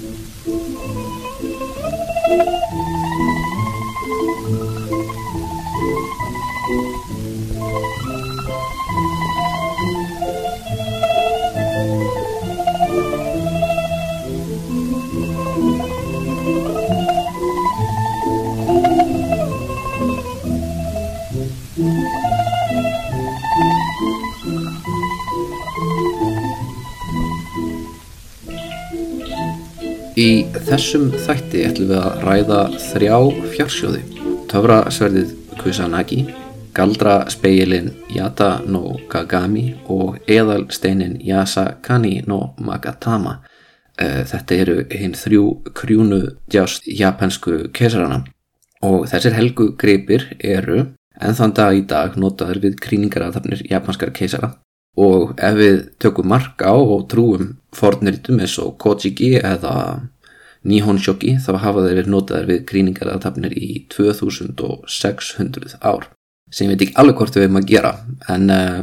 Thank you. Þessum þætti ætlum við að ræða þrjá fjársjóði. Töfrasverðið Kusanagi, galdraspeilin Yata no Kagami og eðalsteinin Yasakani no Magatama. Eh, Þetta eru hinn þrjú krjúnu djást japansku kesarana og þessir helgu greipir eru en þann dag í dag notaður við krýningarathafnir japanskar keisara og ef við tökum mark á og trúum fornritum eins og Kojiki eða Nihonshoki þá hafa þeir verið notaðir við krýningarathafnir í 2600 ár sem ég veit ekki alveg hvort við erum að gera en uh,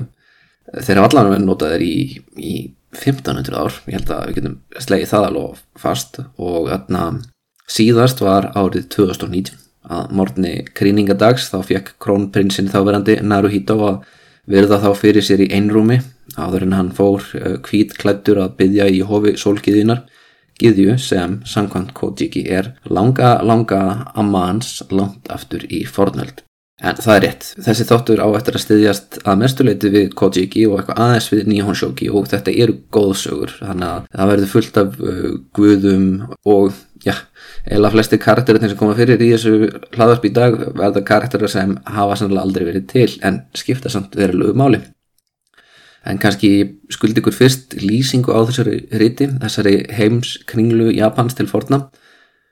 þeir hafa allan verið notaðir í, í 1500 ár. Ég held að við getum slegið það alveg fast. Og þarna síðast var árið 2019 að morgunni krýningadags þá fekk krónprinsinn þáverandi Naruhito að verða þá fyrir sér í einrúmi áður en hann fór hvít klættur að byggja í hofi sólgiðinar Giðju sem samkvæmt Kojiki er langa langa amma hans langt aftur í fornöld. En það er rétt, þessi þáttur á eftir að styðjast að mestuleiti við Kojiki og eitthvað aðeins við Nihonshoki og þetta eru góðsögur þannig að það verður fullt af uh, guðum og já, eila flesti karakterir sem koma fyrir í þessu hlaðarp í dag verða karakterir sem hafa sannlega aldrei verið til en skipta samt verulegu máli en kannski skuldi ykkur fyrst lýsingu á þessari riti þessari heims kringlu Japans til forna.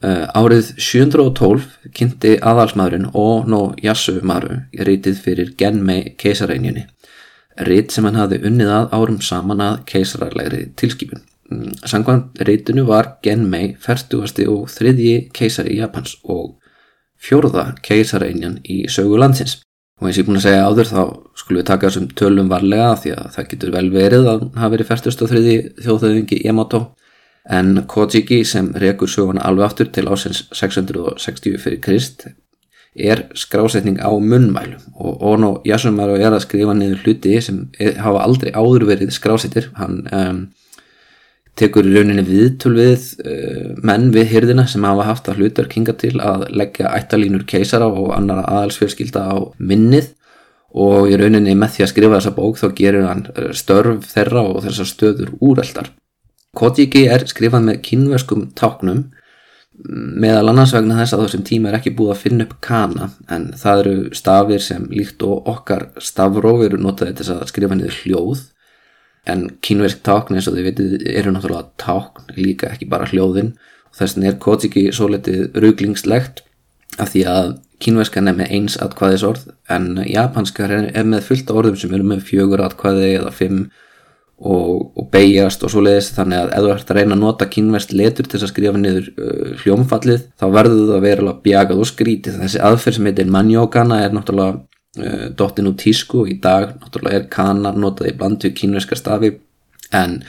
Uh, árið 712 kynnti aðalsmaðurinn Ono Yasumaru rítið fyrir Genmei keisarreinjunni rít sem hann hafði unnið að árum saman að keisararlegri tilskipun. Mm, Sangvann rítinu var Genmei 40. og þriðji keisari Japans og fjórða keisarreinjan í sögu landsins og eins og ég er búin að segja áður þá skulum við taka þessum tölum varlega því að það getur vel verið að hafi verið 40. og þriðji þjóðhauðingi Yamato en Kojiki sem rekur söguna alveg aftur til ásins 660 fyrir Krist er skrásetning á munnmælum og Ono Yasumaru er að skrifa niður hluti sem hafa aldrei áður verið skrásettir hann um, tekur í rauninni viðtul við uh, menn við hyrðina sem hafa haft að hlutar kinga til að leggja ættalínur keisara og annara aðalsfjörskilda á minnið. Og í rauninni með því að skrifa þessa bók þá gerir hann störf þeirra og þessar stöður úreldar Kojiki er skrifað með kynverskum táknum meðal annars vegna þess að þessum tíma er ekki búið að finna upp kana en það eru stafir sem líkt og okkar stafróf eru notaði til að skrifa niður hljóð en kynversk tákn eins og þið vitið eru náttúrulega tákn líka ekki bara hljóðin. Og þess vegna er Kojiki svo letið ruglingslegt af því að kynverskan er með eins atkvæðisorð en japanskar er með fullt orðum sem eru með fjögur atkvæði eða fimm og, og beigjast og svo leiðis þannig að ef þú ert að reyna að nota kynverst letur til að skrifa niður uh, hljómfallið þá verður það að vera bjagað og skrítið. Þessi aðferð sem heitir manjókana er náttúrulega dottin úr tísku í dag náttúrulega er kana notað í bland við kynverska stafi en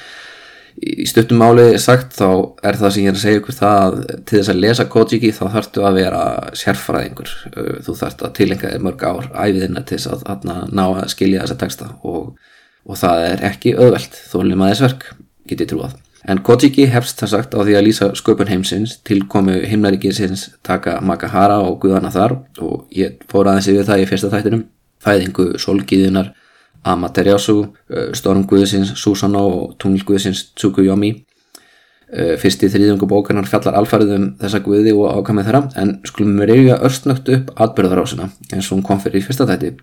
í stuttum máli sagt þá er það sem ég er að segja ykkur það að til þess að lesa Kojiki þá þarftu að vera sérfræðingur uh, þú þarft að tilenga þér mörg ár æfiðina til þess að, að ná að skilja þessa texta og og það er ekki öðvelt þólum að þess verk, getið trúað. En Kojiki hefst það sagt á því að lýsa sköpun heimsins, tilkomu himnaríkisins taka Makahara og Guðana þar. Og ég fór aðeins yfir það í fyrsta þættinum, fæðingu solgiðunar Amaterasu, stormguðsins Susanoo og tunglguðsins Tsukuyomi. Fyrsti þrýðungu bókarnar fjallar alfarið um þessa guði og ákamið þeirra. En skulum við reyja örstnögt upp atbyrðarásina eins og hún kom fyrir í fyrsta þætti.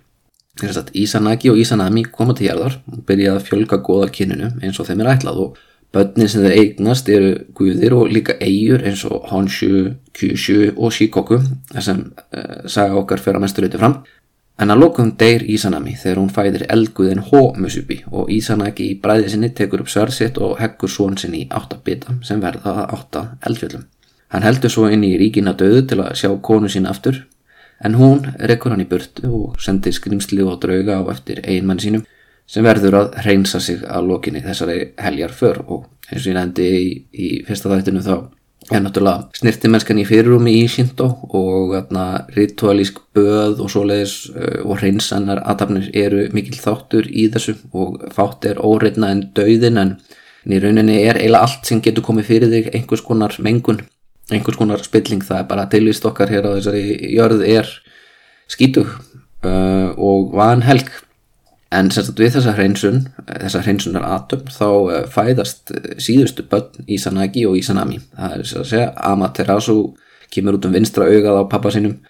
Ísanagi og Ísanami koma til hérðar og byrja að fjölga goða kyninu eins og þeim er ætlað. Og börnin sem þeir eignast eru guðir og líka eigur eins og Honshu, Kyushu og Shikoku sem uh, saga okkar fyrir að mestu reytu fram. En að lokum deyr Ísanami þegar hún fæðir eldguðin Ho-Musubi og Ísanagi í bræði sinni tekur upp sörsitt og heggur svon sinni í áttabita sem verða að átta eldfjöldum hann heldur svo inn í ríkina döðu til að sjá konu sín aftur en hún rekkur hann í burtu og sendir skrimsli og drauga á eftir einmann sínum sem verður að reynsa sig að lokinni þessari heljar för og eins og ég nefndi í, í fyrsta þættinu þá er náttúrulega snirtimennskan í fyrirrumi í Shinto og ritualísk böð og svoleiðis uh, og hreinsannar aðtapnir eru mikil þáttur í þessu. Og fátt er óreitna en dauðin en í rauninni er eiginlega allt sem getur komið fyrir þig einhvers konar mengun, einhvers konar spilling. Það er bara tilvist okkar hér á þessari jörð er skítug uh, og van helg En sagt, við þessa hreinsun, þessa hreinsunar atum, þá eh, fæðast eh, síðustu börn Ísanagi og Ísanami. Það er að segja, Amaterasu kemur út um vinstra augað á pappa sinum,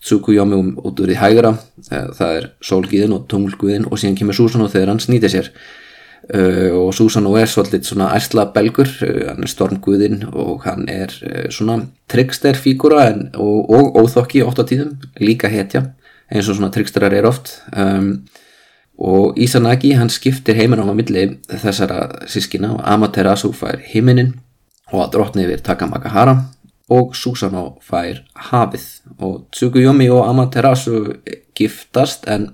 Tsukuyomi um, út úr því hægra, eh, það er sólgiðin og tunglguðin og síðan kemur Susanoo þegar hann snýtir sér. Og Susanoo er svolítið svona æsla belgur, hann er stormguðin og hann er svona tricksterfígura og, og óþokki ótt á tíðum, líka hetja, eins og svona tricksterar er oft. Um, og Isanagi hann skiptir heiminum á milli þessara sískina og Amaterasu fær himinin og að drotni yfir Takamagahara og Susanoo fær hafið. Og Tsukuyomi og Amaterasu giftast en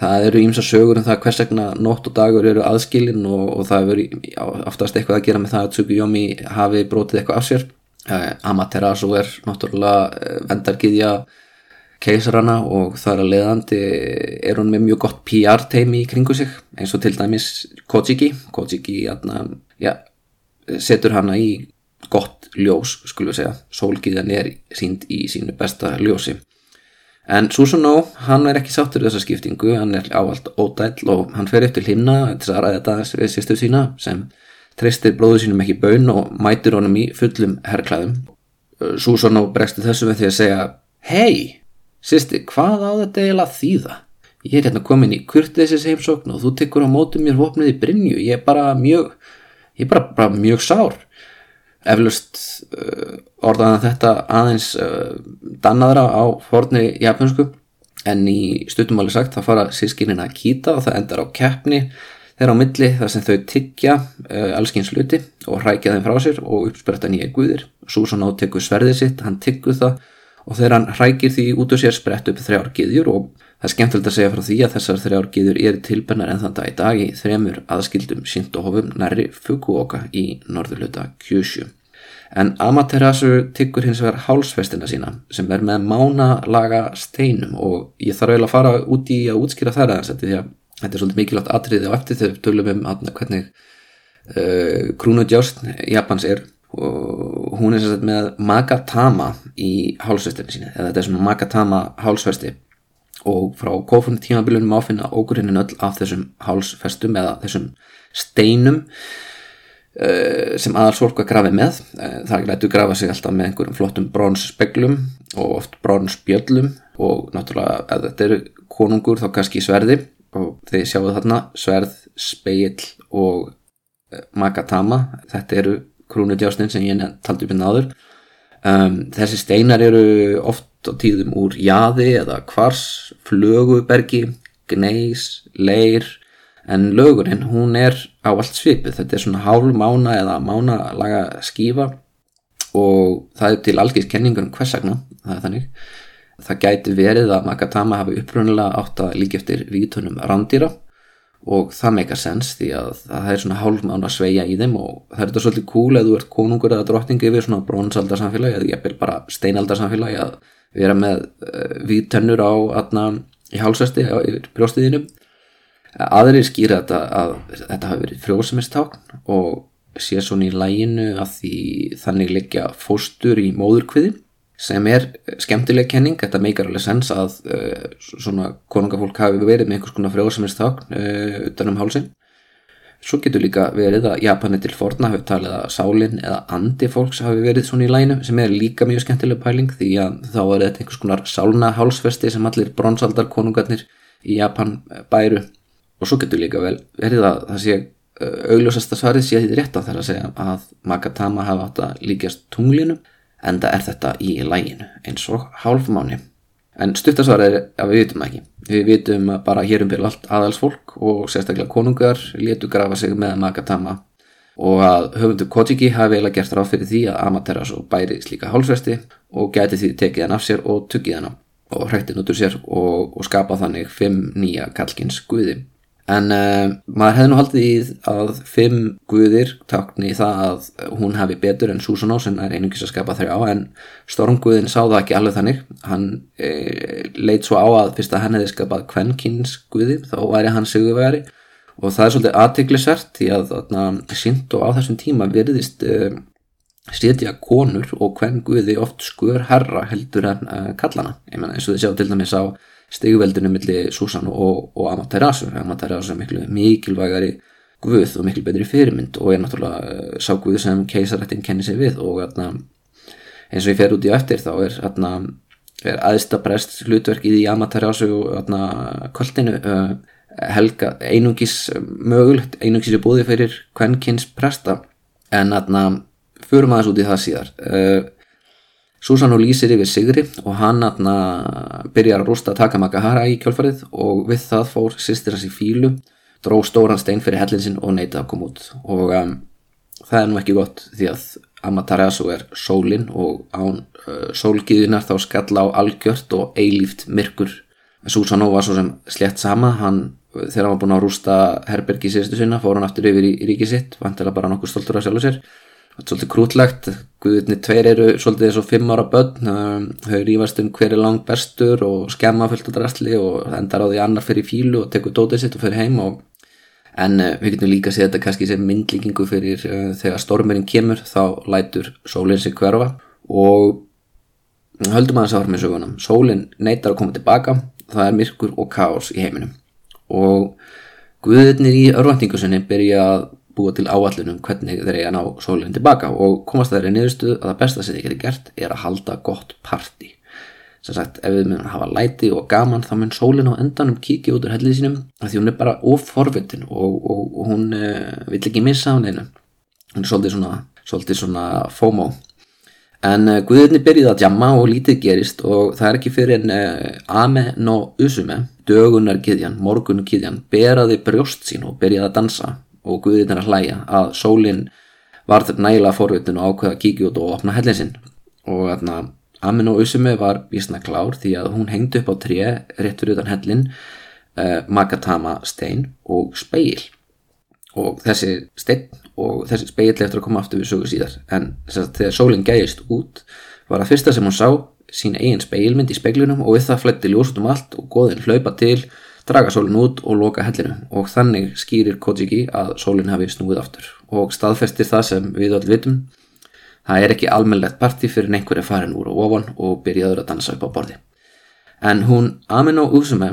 það eru ímsa sögur um það hvers vegna nótt og dagur eru aðskilin og, og það eru oftast eitthvað að gera með það að Tsukuyomi hafi brotið eitthvað af sér. Eh, Amaterasu er náttúrulega eh, vendarkiðja keisarana og þar að leiðandi er hún með mjög gott PR teimi í kringu sig eins og til dæmis Kojiki. Kojiki jæna, ja, setur hana í gott ljós skulum segja, sólgiðan er sínd í sínu besta ljósi. En Susanoo, hann er ekki sáttur þessa skiptingu, hann er ávalt ódæll og hann fer eftir hlimna til að ræða þetta við sýstu sína sem treystir blóðu sínum ekki bön og mætur honum í fullum herrklæðum Susanoo bregstu þessu með því að segja hei Sýsti, hvað á þetta eiginlega þýða? Ég er hérna komin í kurtleisis heimsókn og þú tekur á mótu mér vopnið í Brynju. Ég er bara mjög, ég er bara, bara mjög sár. Eflust uh, orðaðan þetta aðeins uh, dannaðra á forni japansku en í stuttumáli sagt það fara sískinina að kýta og það endar á keppni þeirra á milli þar sem þau tiggja uh, allskins luti og hrækja þeim frá sér og uppspretta nýja guðir. Susanoo tekur sverðið sitt, hann tiggur það og þegar hann hrækir því út úr sér sprett upp þrjár giðjur og það er skemmtilegt að segja frá því að þessar þrjár giðjur eru tilbennar en þann dag í dag í þremur aðskildum síntohofum næri Fukuoka í norðurluta Kyushu. En Amaterasu tyggur hins vegar hálsfestina sína sem er með mánalaga steinum og ég þarf eiginlega að fara út í að útskýra það aðeins því að þetta er svolítið mikilvægt atriði á eftir þegar við tölum um hvernig uh, krúnudjást Japans er og hún er sérstaklega með Magatama í hálsvestinu sína. Eða þetta er svona Magatama hálsvesti og frá kofun tímabilunum áfinna ógurinn öll af þessum hálsfestum eða þessum steinum uh, sem aðalsfólk að grafi með. Uh, það lætu grafa sig alltaf með einhverjum flottum brónsspeglum og oft brónssbjöllum og náttúrulega ef þetta eru konungur þá kannski sverði. Og þeir sjáu þarna sverð, speil og uh, Magatama. Þetta eru krúnudjásnin sem ég taldi upp inn hérna áður. Um, þessi steinar eru oft á tíðum úr jaði eða kvars, flögubergi gneis, leir en lögurinn hún er á allt svipið, þetta er svona hálf mána eða mánalaga skífa og það er til algjörð kenningur um hversagna, það er þannig. Það gæti verið að Magatama hafi upprunnilega átt að líka eftir vítunum randýra og það meikar sens því að það er svona hálfmána að sveia í þeim og það er þetta svolítið cool að þú ert konungur eða drottningi yfir svona brónsaldarsamfélagi eða ég vil bara steinaldarsamfélagi að vera með uh, eh, vítönnur á aðna í hálsvesti á brjóstiðinu aðrir skýra þetta að þetta hafi verið frjóðsumistákn og sé svona í læginu að því þannig leggja fóstur í móðurkviði sem er skemmtileg kenning, þetta meikar alveg sens að uh, svona konungafólk hafi verið með einhvers konar frjóðsaminstákn uh, utan um hálsin. Svo getur líka verið að Japani til forna hafi talið að sálinn eða andi fólks hafi verið svona í lænu sem er líka mjög skemmtileg pæling því að þá er þetta einhvers konar sálna hálsfesti sem allir bronsaldar konungarnir í Japan bæru. Og svo getur líka vel verið að það sé augljósasta svarið sé því rétt á þeirra að segja að Magatama hafa átt að líkjast tunglinum enda er þetta í læginu eins og hálfmáni. En stuttasvar er að við vitum ekki. Við vitum bara hér um fyrir allt aðalsfólk og sérstaklega konungar letu grafa sig með Magatama og að höfundu Kojiki hafi eiginlega gert ráð fyrir því að Amaterasu bæri slíka hálfsvesti og gæti því tekið hann af sér og tuggið hann á og hrætti nútur sér og, og skapa þannig fimm nýja kallkins guði. En uh, maður hefði nú haldið í að fimm guðir takni það að hún hefði betur en Susanó sem er einungis að skapa þrjá en Stormguðin sá það ekki alveg þannig. Hann uh, leit svo á að fyrst að hann hefði skapað kvennkins guði þá væri hann sigurvegari og það er svolítið aðtiklisvert því að sínt og á þessum tíma virðist uh, setja konur og hvern guði oft skur herra heldur en kallana. Ég menna eins og þið sjá til dæmis á stigveldinu millir Susan og, og Amaterasu Amaterasu er miklu mikilvægari guð og miklu betri fyrirmynd og er náttúrulega uh, sá guð sem keisarættin kennir sig við og atna, eins og ég fer út í öftir þá er, atna, er aðsta brest hlutverkið í Amaterasu kvöldinu uh, helga einungis mögulegt, einungis er búið fyrir kvennkins presta. En atna, fyrir maður út í það síðar. Uh, Susanno lýsir yfir Sigri og hann atna, byrjar að rústa Takamagahara í kjölfarið og við það fór sýstir hans í fílu, dró stóran stein fyrir hellinsinn og neyta að koma út. Og um, það er nú ekki gott því að Amaterasu er sólinn og án uh, sólgiðunar þá skalla á algjört og eilíft myrkur. Susanno var svo sem slett sama, hann þegar hann var búin að rústa herbergi sérstu sinna fór hann aftur yfir í, í ríkið sitt, vantilega bara nokkuð stoltur af sjálfu sér svolítið krútlegt. Guðinni tveir eru svolítið eins og fimm ára börn. Þau rýfast um hver er langt bestur og skemma fullt á drastli og endar á því annar fyrir fílu og tekur dótið sitt og fyrir heim og en uh, við getum líka að segja þetta kannski sem myndlíkingu fyrir uh, þegar stormurinn kemur þá lætur sólinn sig hverfa. Og höldum aðeins að horfa með sögunum. Sólinn neytar að koma tilbaka. Það er myrkur og káos í heiminum. Og Guðinni í örvæntingusinni byrja að búa til áallunum hvernig þeir eiga ná sólinn tilbaka og komast þeirri niðurstuð að það besta sem þeir geti gert er að halda gott parti sem sagt ef við munum hafa læti og gaman þá mun sólinn á endanum kíkja út úr hellið sínum því hún er bara oforvitin og, og, og hún uh, vill ekki missa hann einu hún er svolítið svona, svolítið svona FOMO. En uh, Guðurni byrjið að jamma og lítið gerist og það er ekki fyrir en uh, Ame no Usume dögunar kiðjan, morgun kiðjan beraði brjóst sín og byrjaði að dansa og Guðin er að hlæja að sólinn varð nægilega forvitun og ákveða að kíkja út og opna hellinsinn og þarna Amin og Usumi var vísna klár því að hún hengdi upp á tré réttur utan hellin uh, Magatama stein og speil og þessi stein og þessi speil eftir að koma aftur við sögu síðar. En þess að þegar sólinn gæjist út var að fyrsta sem hún sá sín eigin speilmynd í speiklunum og við það fletti ljósut um allt og goðin hlaupa til draga sólinn út og loka hellinu. Og þannig skýrir Kojiki að sólinn hafi snúið aftur. Og staðfestir það sem við öll vitum. Það er ekki almennlegt parti fyrir einhverja farin úr og ofan og byrjaður að dansa upp á borði. En hún Amino Usume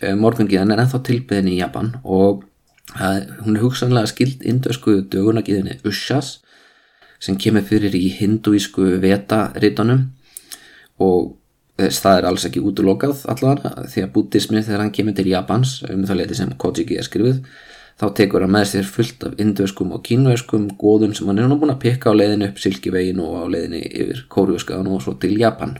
eh, morgungiðan er ennþá tilbyðin í Japan og uh, hún er hugsanlega skild indösku dögunagiðinni Ushas sem kemur fyrir í hinduísku veta-rítanum og það er alls ekki útlokað allavega því að bútismi þegar hann kemur til Japans um það leiti sem Kojiki er skrifið þá tekur hann með sér fullt af indveskum og kínveskum góðum sem hann er nú búin að pikka á leiðinu upp Silkivegin og á leiðinu yfir Kóriuskaðan og svo til Japan.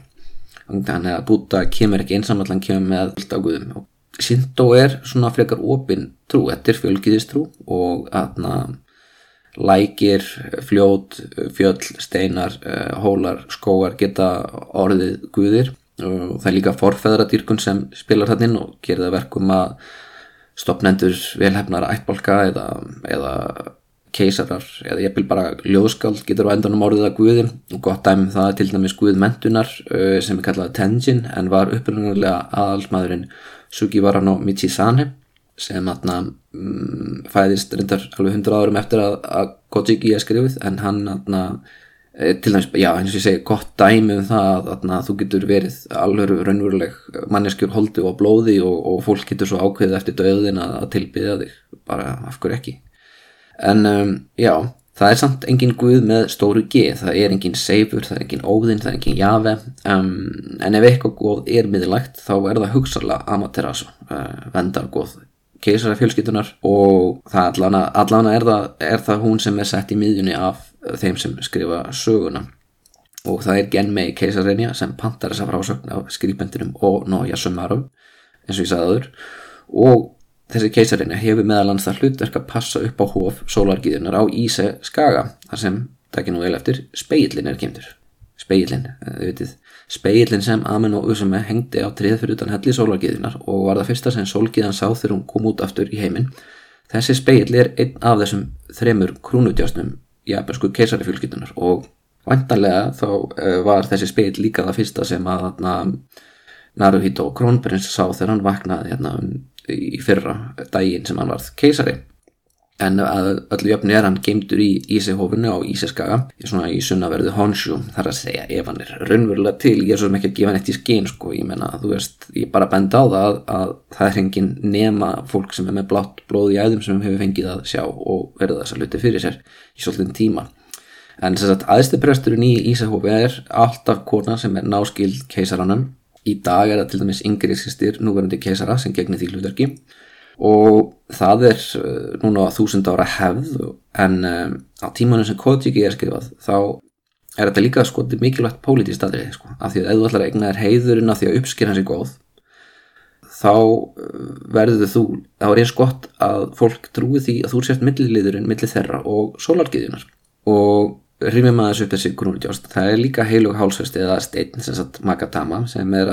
Þannig að búta kemur ekki einsamall hann kemur með fullt af guðum. Og Shinto er svona frekar opinn trú, þetta er fjölgiðistrú og aðna lækir, fljót, fjöll, steinar, eh, hólar, skóar geta orðið guðir og það er líka forfeðradýrkun sem spilar það inn og gerir það verkum að stopnendur velhefnar ættbolka eða, eða keisarar eða ég vil bara ljóðskáld getur á endanum orðið að Guðin. Og gott dæmi um það til dæmis Guð mentunar sem er kallað Tenjin en var upprunnulega aðalsmaðurinn Sugivara no Michizane sem atna, um, fæðist reyndar alveg hundra árum eftir að, að Kojiki er skrifið en hann atna, Eh, til dæmis, já eins og ég segi gott dæmi um það að, þú getur verið alveg raunveruleg manneskjur holdi og blóði og, og fólk getur svo ákveðið eftir döðin að, tilbyðja þig. Bara af hverju ekki? En um, já, það er samt engin guð með stóru G, það er engin seifur, það er engin óðinn, það er engin jave. Um, en ef eitthvað góð er miðlægt þá er það hugsalega amaterasu uh, vendargóð keisara fjölskytunar og það allana, allana er, það, er það hún sem er sett í miðjunni af þeim sem skrifa söguna. Og það er Genmei Keisarrenja sem pantar þessa frásögn af skrifbendinum og Nója Sumarum eins og ég sagði aður og þessi Keisarrenja hefur meðalans það hlutverk að passa upp á hóf sólargiðunar á Íse Skaga þar sem, takk ég nú vel eftir, speillin er kemdur speilin, þau vitið speilin sem Amen og Usame hengdi á trið fyrir utan helli sólargiðinar og var það fyrsta sem sólgiðan sá þegar hún kom út aftur í heiminn. Þessi speil er einn af þessum þremur krúnutjásnum japansku keisarifjölskytunar og vantanlega þá uh, var þessi speil líka það fyrsta sem að na, Naruhito Kronprins sá þegar hann vaknaði hérna, í fyrra daginn sem hann varð keisari en að öllu jöfni er hann geimdur í Ísihofinu á Ísiskaga svona í sunnaverðu Honshu. Þar að segja ef hann er raunverulega til ég er svo sem ekki að gefa neitt í skinn sko. Ég menna þú veist ég bara benda á það að, að það er hengin nema fólk sem er með blátt blóð í æðum sem hefur fengið að sjá og verða þess að luti fyrir sér í svolítinn tíma. En þess að aðstupresturinn í Ísihofi er alltaf kona sem er náskild keisarannan í dag er það til dæmis yngri og það er uh, núna þúsund ára hefð en um, á tímanum sem Kojiki er skrifað þá er þetta líka sko mikilvægt pólítist aðrið sko. Af því að ef þú ætlar að egna þér heiðurinn af því að uppskýra hans er góð þá verður þú þá er eins gott að fólk trúi því að þú sért milliliðurinn millir þeirra og sólargiðunar og að þessu upp þessi grúnudjást það er líka heilug hálsvesti eða stein sem sagt Magatama sem er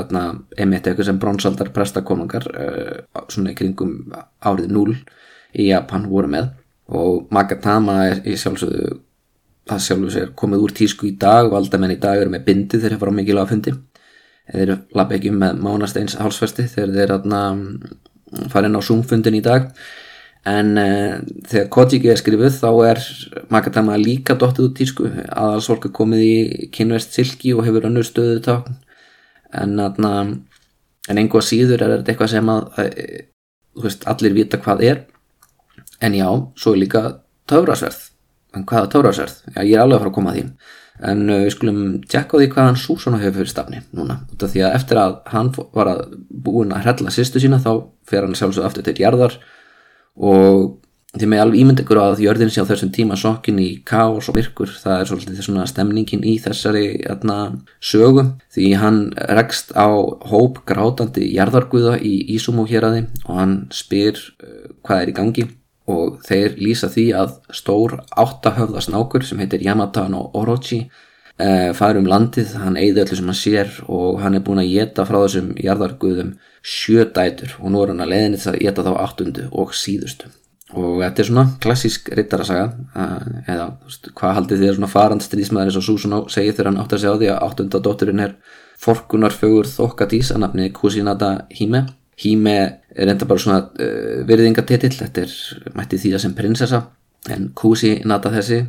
emitt eitthvað sem bronsaldar prestakonungar uh, svona í kringum árið 0 í Japan voru með. Og Magatama er í sjálfsögðu það sjálfsögðu sér komið úr tísku í dag valda menn í dag eru með bindi þegar þeir fara á mikilvæga fundi. Þeir lapp ekki með mánasteins hálsvesti þegar þeir aðna fara inn á Zoom-fundin í dag en uh, þegar Kojiki er skrifuð þá er Magatama líka dóttið út tísku aðals fólk er komið í kynverst silki og hefur önnur stöðu tákn. En, en einhvað síður er þetta eitthvað sem að, að veist, allir vita hvað er. En já, svo er líka taurasverð en hvaða taurasverð? Já, ég er alveg að fara að koma að því. En uh, við skulum tjekka á því hvaðan Súsona hefur fyrir stafni núna. Því að eftir að hann var að búin að hrella sýstu sína þá fer hann sjálfsög aftur til jarðar og því með alveg ímynd ykkur á að jörðin sé á þessum tíma sokkin í káos og myrkur. Það er svolítið svona stemningin í þessari atna, sögu. Því hann rekst á hóp grátandi jarðarguða í Ísumu héræði og hann spyr uh, hvað er í gangi. Og þeir lýsa því að stór áttahöfðasnákur sem heitir Yamata no Orochi uh, fær um landið, hann eigði öllu sem hann sér og hann er búin að geta frá þessum jarðarguðum sjö dætur. Og nú er hann að leiðinni þess að geta þá áttundu og síðustu. Og þetta er svona klassísk rittarasaga eða veist, hvað haldið þið er svona farand stríðsmaður eins og Susanó segir þegar hann átt að segja á því að áttundadótturinn er forkunarfögur þokkadís að nafni Kusinata Hime. Hime er enda bara svona uh, virðingatitill, þetta er mætti því að sem prinsessa en Kusinata þessi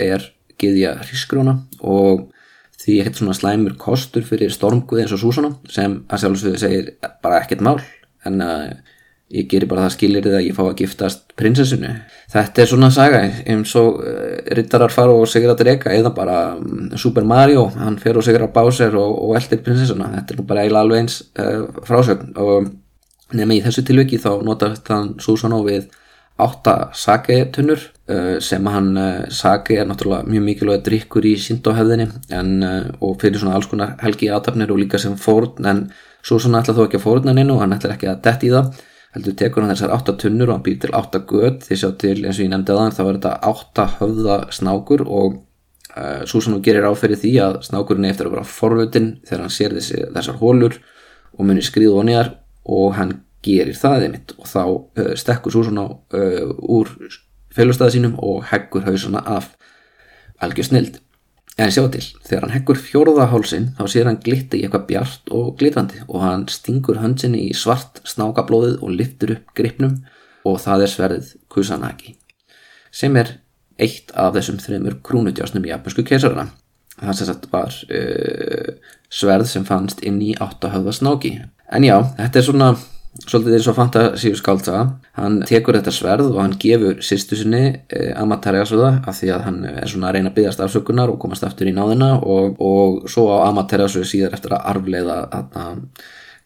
er giðja hrísgróna og því ekkert svona slæmur kostur fyrir stormguði eins og Súsana sem að sjálfsögðu segir bara ekkert mál en að ég gerir bara það skilir þið að ég fá að giftast prinsessinu. Þetta er svona saga eins og uh, rittarar fara og segir að drega eða bara um, Super Mario, hann fer og segir að Bowser og, og eldir prinsessuna. Þetta er nú bara eiginlega alveg eins uh, frásögn og nefnum í þessu tilviki þá notar þann Súsana við átta saketunnur uh, sem hann uh, sake er náttúrulega mjög mikilvæg drikkur í síndóhefðinni uh, og fyrir svona alls konar helgi aðtapnir og líka sem fórn en svo svona ætla þó ekki að fórna hann inn og hann ætla ekki að detti í það heldur tekur hann þessar átta tunnur og hann býr til átta göð því sjá til eins og ég nefndi aðan þá er þetta átta höfða snákur og uh, svo svona gerir áferði því að snákurinn eftir að vera forvöldin þegar hann sér þessi, þessar hólur og munir skrið og nýjar og hann gerir það einmitt. Og þá uh, stekkur svo svona uh, úr félagstæða sínum og heggur hausana af algjör snild en sjá til, þegar hann heggur fjóruðahálsin þá sér hann glitti í eitthvað bjart og glitrandi. Og hann stingur hönsinni í svart snákablóðið og liftur upp gripnum. Og það er sverðið Kusanagi sem er eitt af þessum þreymur krúnutjásnum í japansku keisarana það sem sagt var uh, sverð sem fannst inn í áttahöfða snáki. En já, þetta er svona svolítið eins og fantasíu skáltsaga hann tekur þetta sverð og hann gefur sýstu sinni eh, Amaterasu af því að hann er svona að reyna að byggast afsökunar og komast aftur í náðina og, og svo á Amaterasu síðar eftir að arfleiða að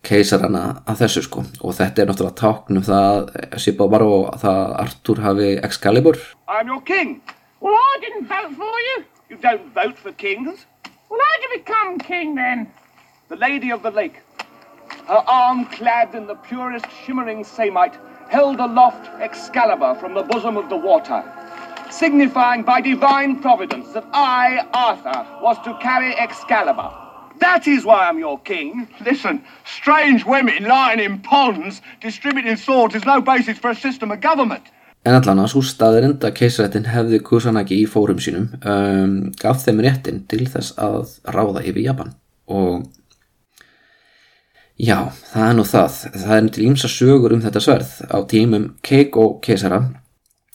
keisarana að þessu sko. Og þetta er náttúrulega táknum það Sipá var og það Artur hafi Excalibur. I'm your king. Well I didn't vote for you. You don't vote for kings. Well how'd you become king then? The lady of the lake her arm clad in the purest shimmering samite, held aloft Excalibur from the bosom of the wartime. signifying by divine providence that I, Arthur, was to carry Excalibur. That is why I'm your king. Listen, strange women lying in ponds distributing swords is no basis for a system of government. En allan að svo staðirind að keisarættin hefði Kusanagi í fórum sínum um, gaf þeim réttin til þess að ráða yfir Japan og já, það er nú það. Það er til ímsa sögur um þetta sverð á tímum Keiko keisara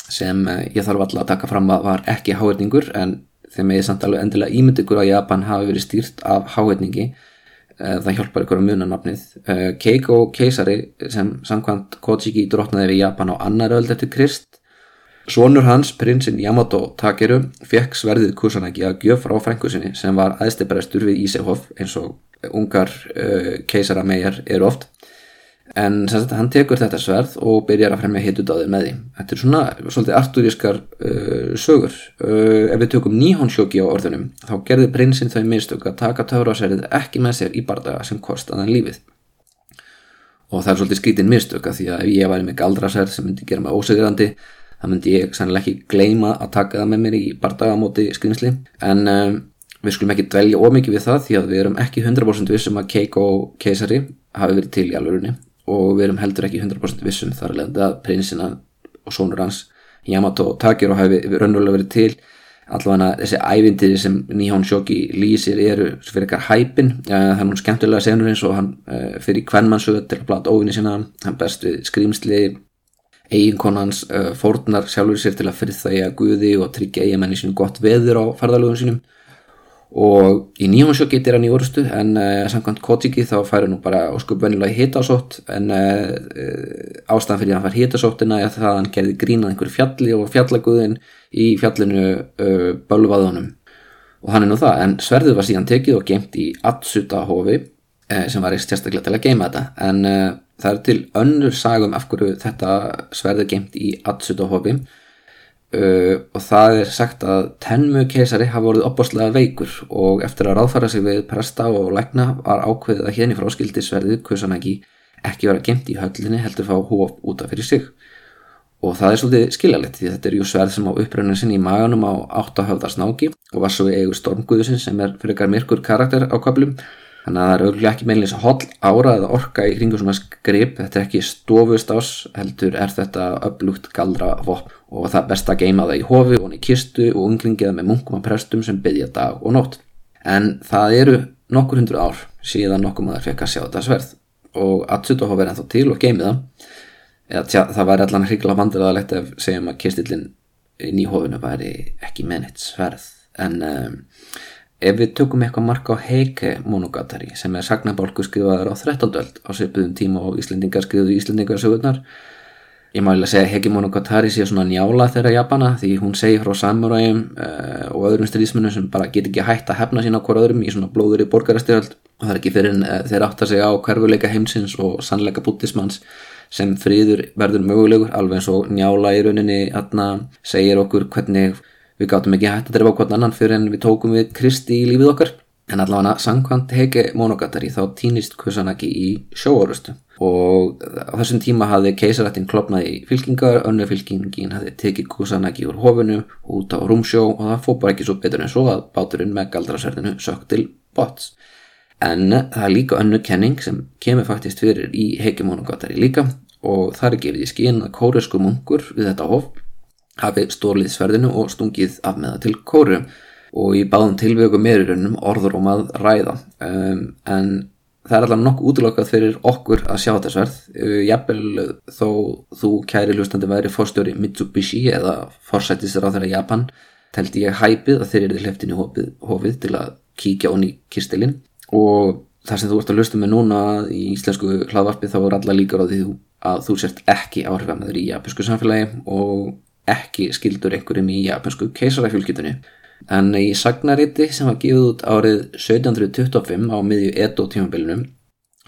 sem eh, ég þarf alltaf að taka fram að var ekki háerningur en þeim eða samt alveg endilega ímyndigur að Japan hafi verið stýrt af háerningi það hjálpar ykkur að muna nafnið. Keiko keisari sem samkvæmt Kojiki drotnaði við Japan á annar öld eftir Krist Svonur hans, prinsinn Yamato Takeru, fekk sverðið Kusanagi að gjöf frá frængu sinni sem var aðstebærestur við Ísehof eins og ungar uh, keisara megar eru oft. En sagt, hann tekur þetta sverð og byrjar að fremja hitudáðir með því. Þetta er svona svolítið arturískar uh, sögur. Uh, ef við tökum nýhónsjóki á orðunum þá gerði prinsinn þau mistök að taka töfrásærið ekki með sér í bardaga sem kostaðan lífið. Og það er svolítið skrítin mistök að því að ef ég væri með galdrasærð sem myndi gera mig ósegrandi það myndi ég sannlega ekki gleyma að taka það með mér í bardagamóti skrinsli en við skulum ekki dvelja ómikið við það því að við erum ekki 100% vissum að Keiko keisari hafi verið til í alvörunni og við erum heldur ekki 100% vissum þar að lenda prinsina og sónur hans Yamato Takiro hafi raunverulega verið til. Allavega þessi ævindir sem Nihon Shoki lýsir eru fyrir eitthvað hæpin. Það er nú skemmtilega senur eins og hann uh, fyrir kvennmannsöðu til að blata óvinni sína. Hann best við skrýmsli eiginkonans uh, fórnar sjálfur sér til að friðþægja Guði og tryggja eigamenni sínum gott veður á farðalögun sínum og í nýjónsjókit er hann í orustu en uh, samkvæmt Kotiki þá fær hann nú bara óskup vennilega hitasótt en uh, ástæðan fyrir að hann fær hitasóttina er það að hann gerði grínað einhverju fjalli og fjallaguðin í fjallinu uh, bölvaðunum. Og hann er nú það en sverðið var síðan tekið og geimt í Atsuta hofi sem var ekki sérstaklega til að geima þetta. En það er til önnur sagum af hverju þetta sverðið geimt í Atsuta hofi Uh, og það er sagt að Tenmu keisari hafa voruð opbáslega veikur og eftir að ráðfæra sig við presta og lækna var ákveðið að hérna frá skildisverðið Kusanagi ekki vera gemt í höllinni heldur fá hóf útaf fyrir sig. Og það er svolítið skiljalegt því þetta er jú sverð sem á uppröðinu sinni í maganum á áttahöfðarsnáki og var svo við eigu stormguðusinn sem er fyrir ekkar myrkur karakter á köplum þannig að það er auðvitað ekki meðlins holl ára eða orka í kringu svona skrip. Þetta er ekki stofust ás heldur er þetta upplugt galdra vopn og það er best að geima það í hofi og í kistu og unglingiða með munkum og prestum sem byggja dag og nótt. En það eru nokkur hundru ár síðan nokkur maður fekk að sjá þetta sverð. Og Atsutohof er ennþá til og geimi það. Eða tjá, það væri allan hrigilega vandræðalegt ef segjum að kistillin í hofinu væri ekki mennitt sverð. En um, Ef við tökum eitthvað marka á Heike Monogatari sem er sagnabálku skrifaður á 13. öld á svipuðum tíma og Íslendingar skrifuðu Íslendingarsögurnar ég má eiginlega segja Heike Monogatari sé svona njála þeirra Japana því hún segir frá samuræjum uh, og öðrum stríðismunum sem bara get ekki hægt að hefna sína okkur öðrum í svona blóður í borgarastyröld og það er ekki fyrir en uh, þeir átt að segja á hverfuleika heimsins og sannleika búttismanns sem friður verður mögulegur alveg eins og njála í rauninni atna, segir okkur hvernig við gáttum ekki hægt að drefa hvort annan fyrir en við tókum við Kristi í lífið okkar. En allavega sangkvæmt Heike Monogatari þá týnist Kusanagi í sjóorustu og á þessum tíma hafði keisarættin klopnað í fylkingar önnu fylkingin hafði tekið Kusanagi úr hofinu út á rúmsjó og það fóð bara ekki svo betur en svo að báturinn með galdrasverðinu sökt til bots en það er líka önnu kenning sem kemur faktist fyrir í Heike Monogatari líka og það er gefið í skinn að kóresku munkur við þetta hof hafi stórlið sverðinu og stungið af með það til kóru og í báðum tilvöku meirurinnum orður um að ræða. Um, en það er allavega nokkuð útlokkað fyrir okkur að sjá þetta sverð uh, jafnvel þó þú kæri hlustandi væri fórstjóri Mitsubishi eða forsættisir á þeirra Japan teldi ég hæpið að þeir eru hleftin í hófið, hófið til að kíkja onni kistilinn. Og þar sem þú ert að hlusta með núna í íslensku hlaðvarpið þá er alla líkar á því að þú sért ekki áhrifamæður í japansku samfélagi og ekki skildur einhverjum í japansku keisarafjölkytunni en í sagnariti sem var gefið út árið 1725 á miðju Edo tímabilinum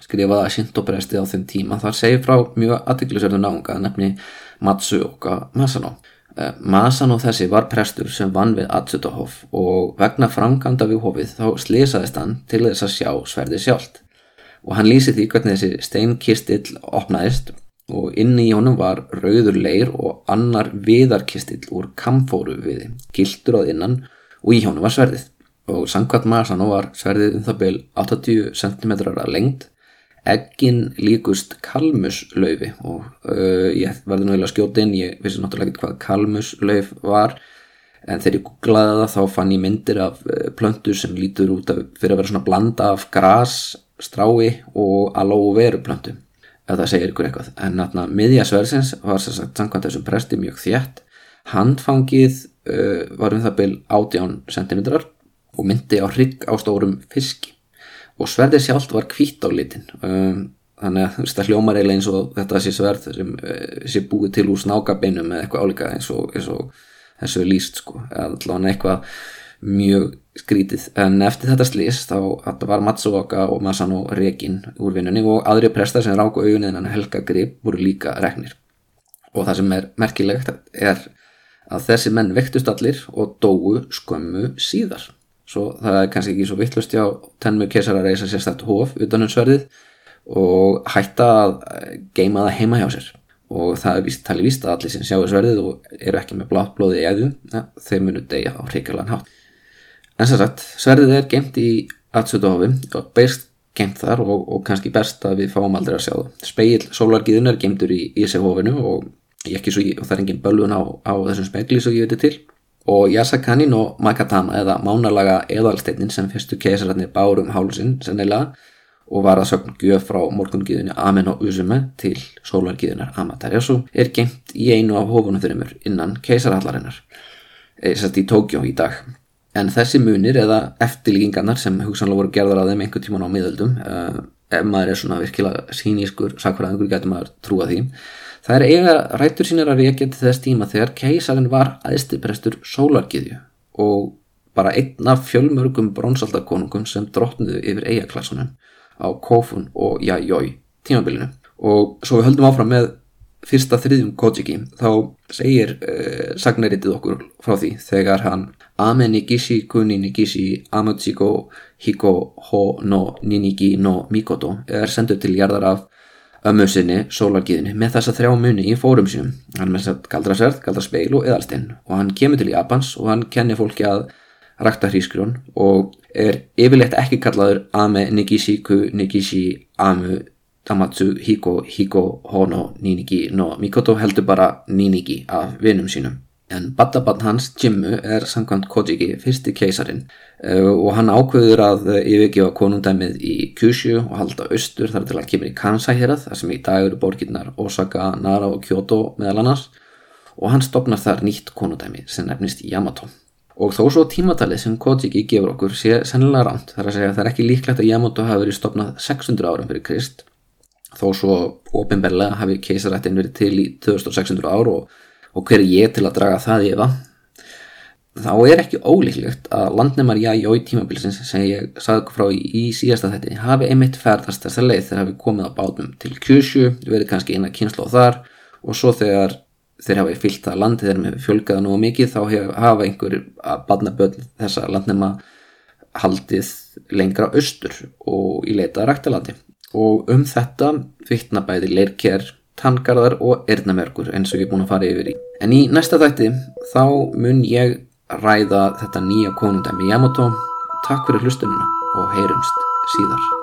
skrifaða Shinto-presti á þeim tíma þar segir frá mjög aðtiklisverðu náunga nefni Matsuoka Masano. Masano þessi var prestur sem vann við Atsutohof og vegna framkanda við hofið þá slísaðist hann til þess að sjá sverði sjálft. Og hann lýsi því hvernig þessi steinkistill opnaðist og inni í honum var rauður leir og annar viðarkistill úr kamfóru viði, gildur að innan og í honum var sverðið. Og samkvæmt Masano var sverðið um það byl 80 cm að lengd. Eggin líkust kalmuslaufi og uh, ég verði nú eiginlega skjóti inn, ég vissi náttúrulega ekki hvað kalmuslauf var en þegar ég googlaði það þá fann ég myndir af uh, plöntur sem lítur út af, fyrir að vera svona blanda af gras, strái og aloe veru plöntu ef það segir ykkur eitthvað. En náttúrulega miðja sverðsins var sagt samkvæmt þessum presti mjög þjætt handfangið uh, var um það byl 18 cm og myndi á hrygg á stórum fiski. Og sverðið sjálft var hvít á litin um, þannig að það hljómar eiginlega eins og þetta sé sverð sem uh, sé búið til úr snákabeinum eða eitthvað álíka eins og, eins og þessu líst sko, eða allavega eitthvað mjög skrítið. En eftir þetta slís þá var Matsuoka og Masano rekin úr vinnunni og aðri prestar sem ráku augunni en Helga Grip voru líka reknir. Og það sem er merkilegt er að þessi menn vektust allir og dóu skömmu síðar. Svo það er kannski ekki svo vittlust já tenmu kesar að reysa sérstætt hóf utanum sverðið og hætta að geima það heima hjá sér. Og það er víst, talið víst að allir sem sjáu sverðið og eru ekki með blátt blóði í eðum ja, þeir munu degja á hrigalan hátt en sem sagt, sverðið er gemt í Atsutohofi og beirst gemt þar og, og kannski best að við fáum aldrei að sjá það. Speil sólargiðun er gemtur í Ísehofinu og, og það er engin bölvun á, á þessum spegli svo ég veit til. Og Yasakani no Makatama eða mánalaga eðalsteinin sem fyrstu keisararnir bárum hálsinn sennilega og var að sögn gjöf frá morgungiðunni Amen og Uzume til sólargiðunar Amaterasu er gemt í einu af hófunum þurrimur innan keisarhallarinnar eða í Tókjó í dag en þessi munir eða eftirlíkingarnar sem hugsanlega voru gerðar á þeim einhver tíman á miðöldum uh, ef maður er svona virkilega sínískur sakfræðingur getur maður trúa því Það er eiga rættur sínir að reykja til þess tíma þegar keisalinn var aðstiprestur sólargiðju og bara einn af fjölmörgum brónsaldakonungum sem drottnuðu yfir eigaklassunum á Kofun og Jajoi tímabilinu. Og svo við höldum áfram með fyrsta þriðjum Kojiki þá segir uh, sagnaritið okkur frá því þegar hann Ame nigishi kuni nigishi amutsiko hiko ho no ninigi no mikoto er sendur til jarðar af ömmu sinni, sólargiðinni, með þessa þrjá muni í fórum sínum. Hann er með þess að galdrasverð, galdraspeil og eðalstinn og hann kemur til Japans og hann kennir fólki að rækta hrískrjón og er yfirleitt ekki kallaður Ame Nigishiku Nigishi Amu Tamatsu Hiko Hiko Hono Ninigi no Mikoto heldur bara Ninigi af vinum sínum en baddabann hans, Jimmu, er samkvæmt Kojiki fyrsti keisarin uh, og hann ákveður að yfirgefa konungdæmið í Kyushu og halda austur þar til hann kemur í Kansai hérað þar sem í dag eru borginnar Osaka, Nara og Kyoto meðal annars. Og hann stopnar þar nýtt konungdæmi sem nefnist Yamato. Og þó svo tímatalið sem Kojiki gefur okkur sé sennilega ránt þar að segja að það er ekki líklegt að Yamato hafi verið stopnað 600 árum fyrir Krist þó svo ofinberlega hafi keisarættin verið til í 2600 ár og og hver er ég til að draga það í það þá er ekki ólíklegt að landnemar jájó í tímabilsins sem ég sagði frá í, síðasta þetta hafi einmitt ferðast þessa leið þegar hafi komið á bátum til Kyushu verið kannski eina kynslu á þar og svo þegar þeir hafi fyllt það landi þegar með fjölgaða nú mikið þá hef, hafa einhver að badna börn þessa landnema haldið lengra austur og í leitaða rættilandi og um þetta vittna bæði leirker tanngarðar og erðnamerkur eins og ég er búin að fara yfir í. En í næsta þætti þá mun ég ræða þetta nýja konundæmi Yamato. Takk fyrir hlustununa og heyrumst síðar.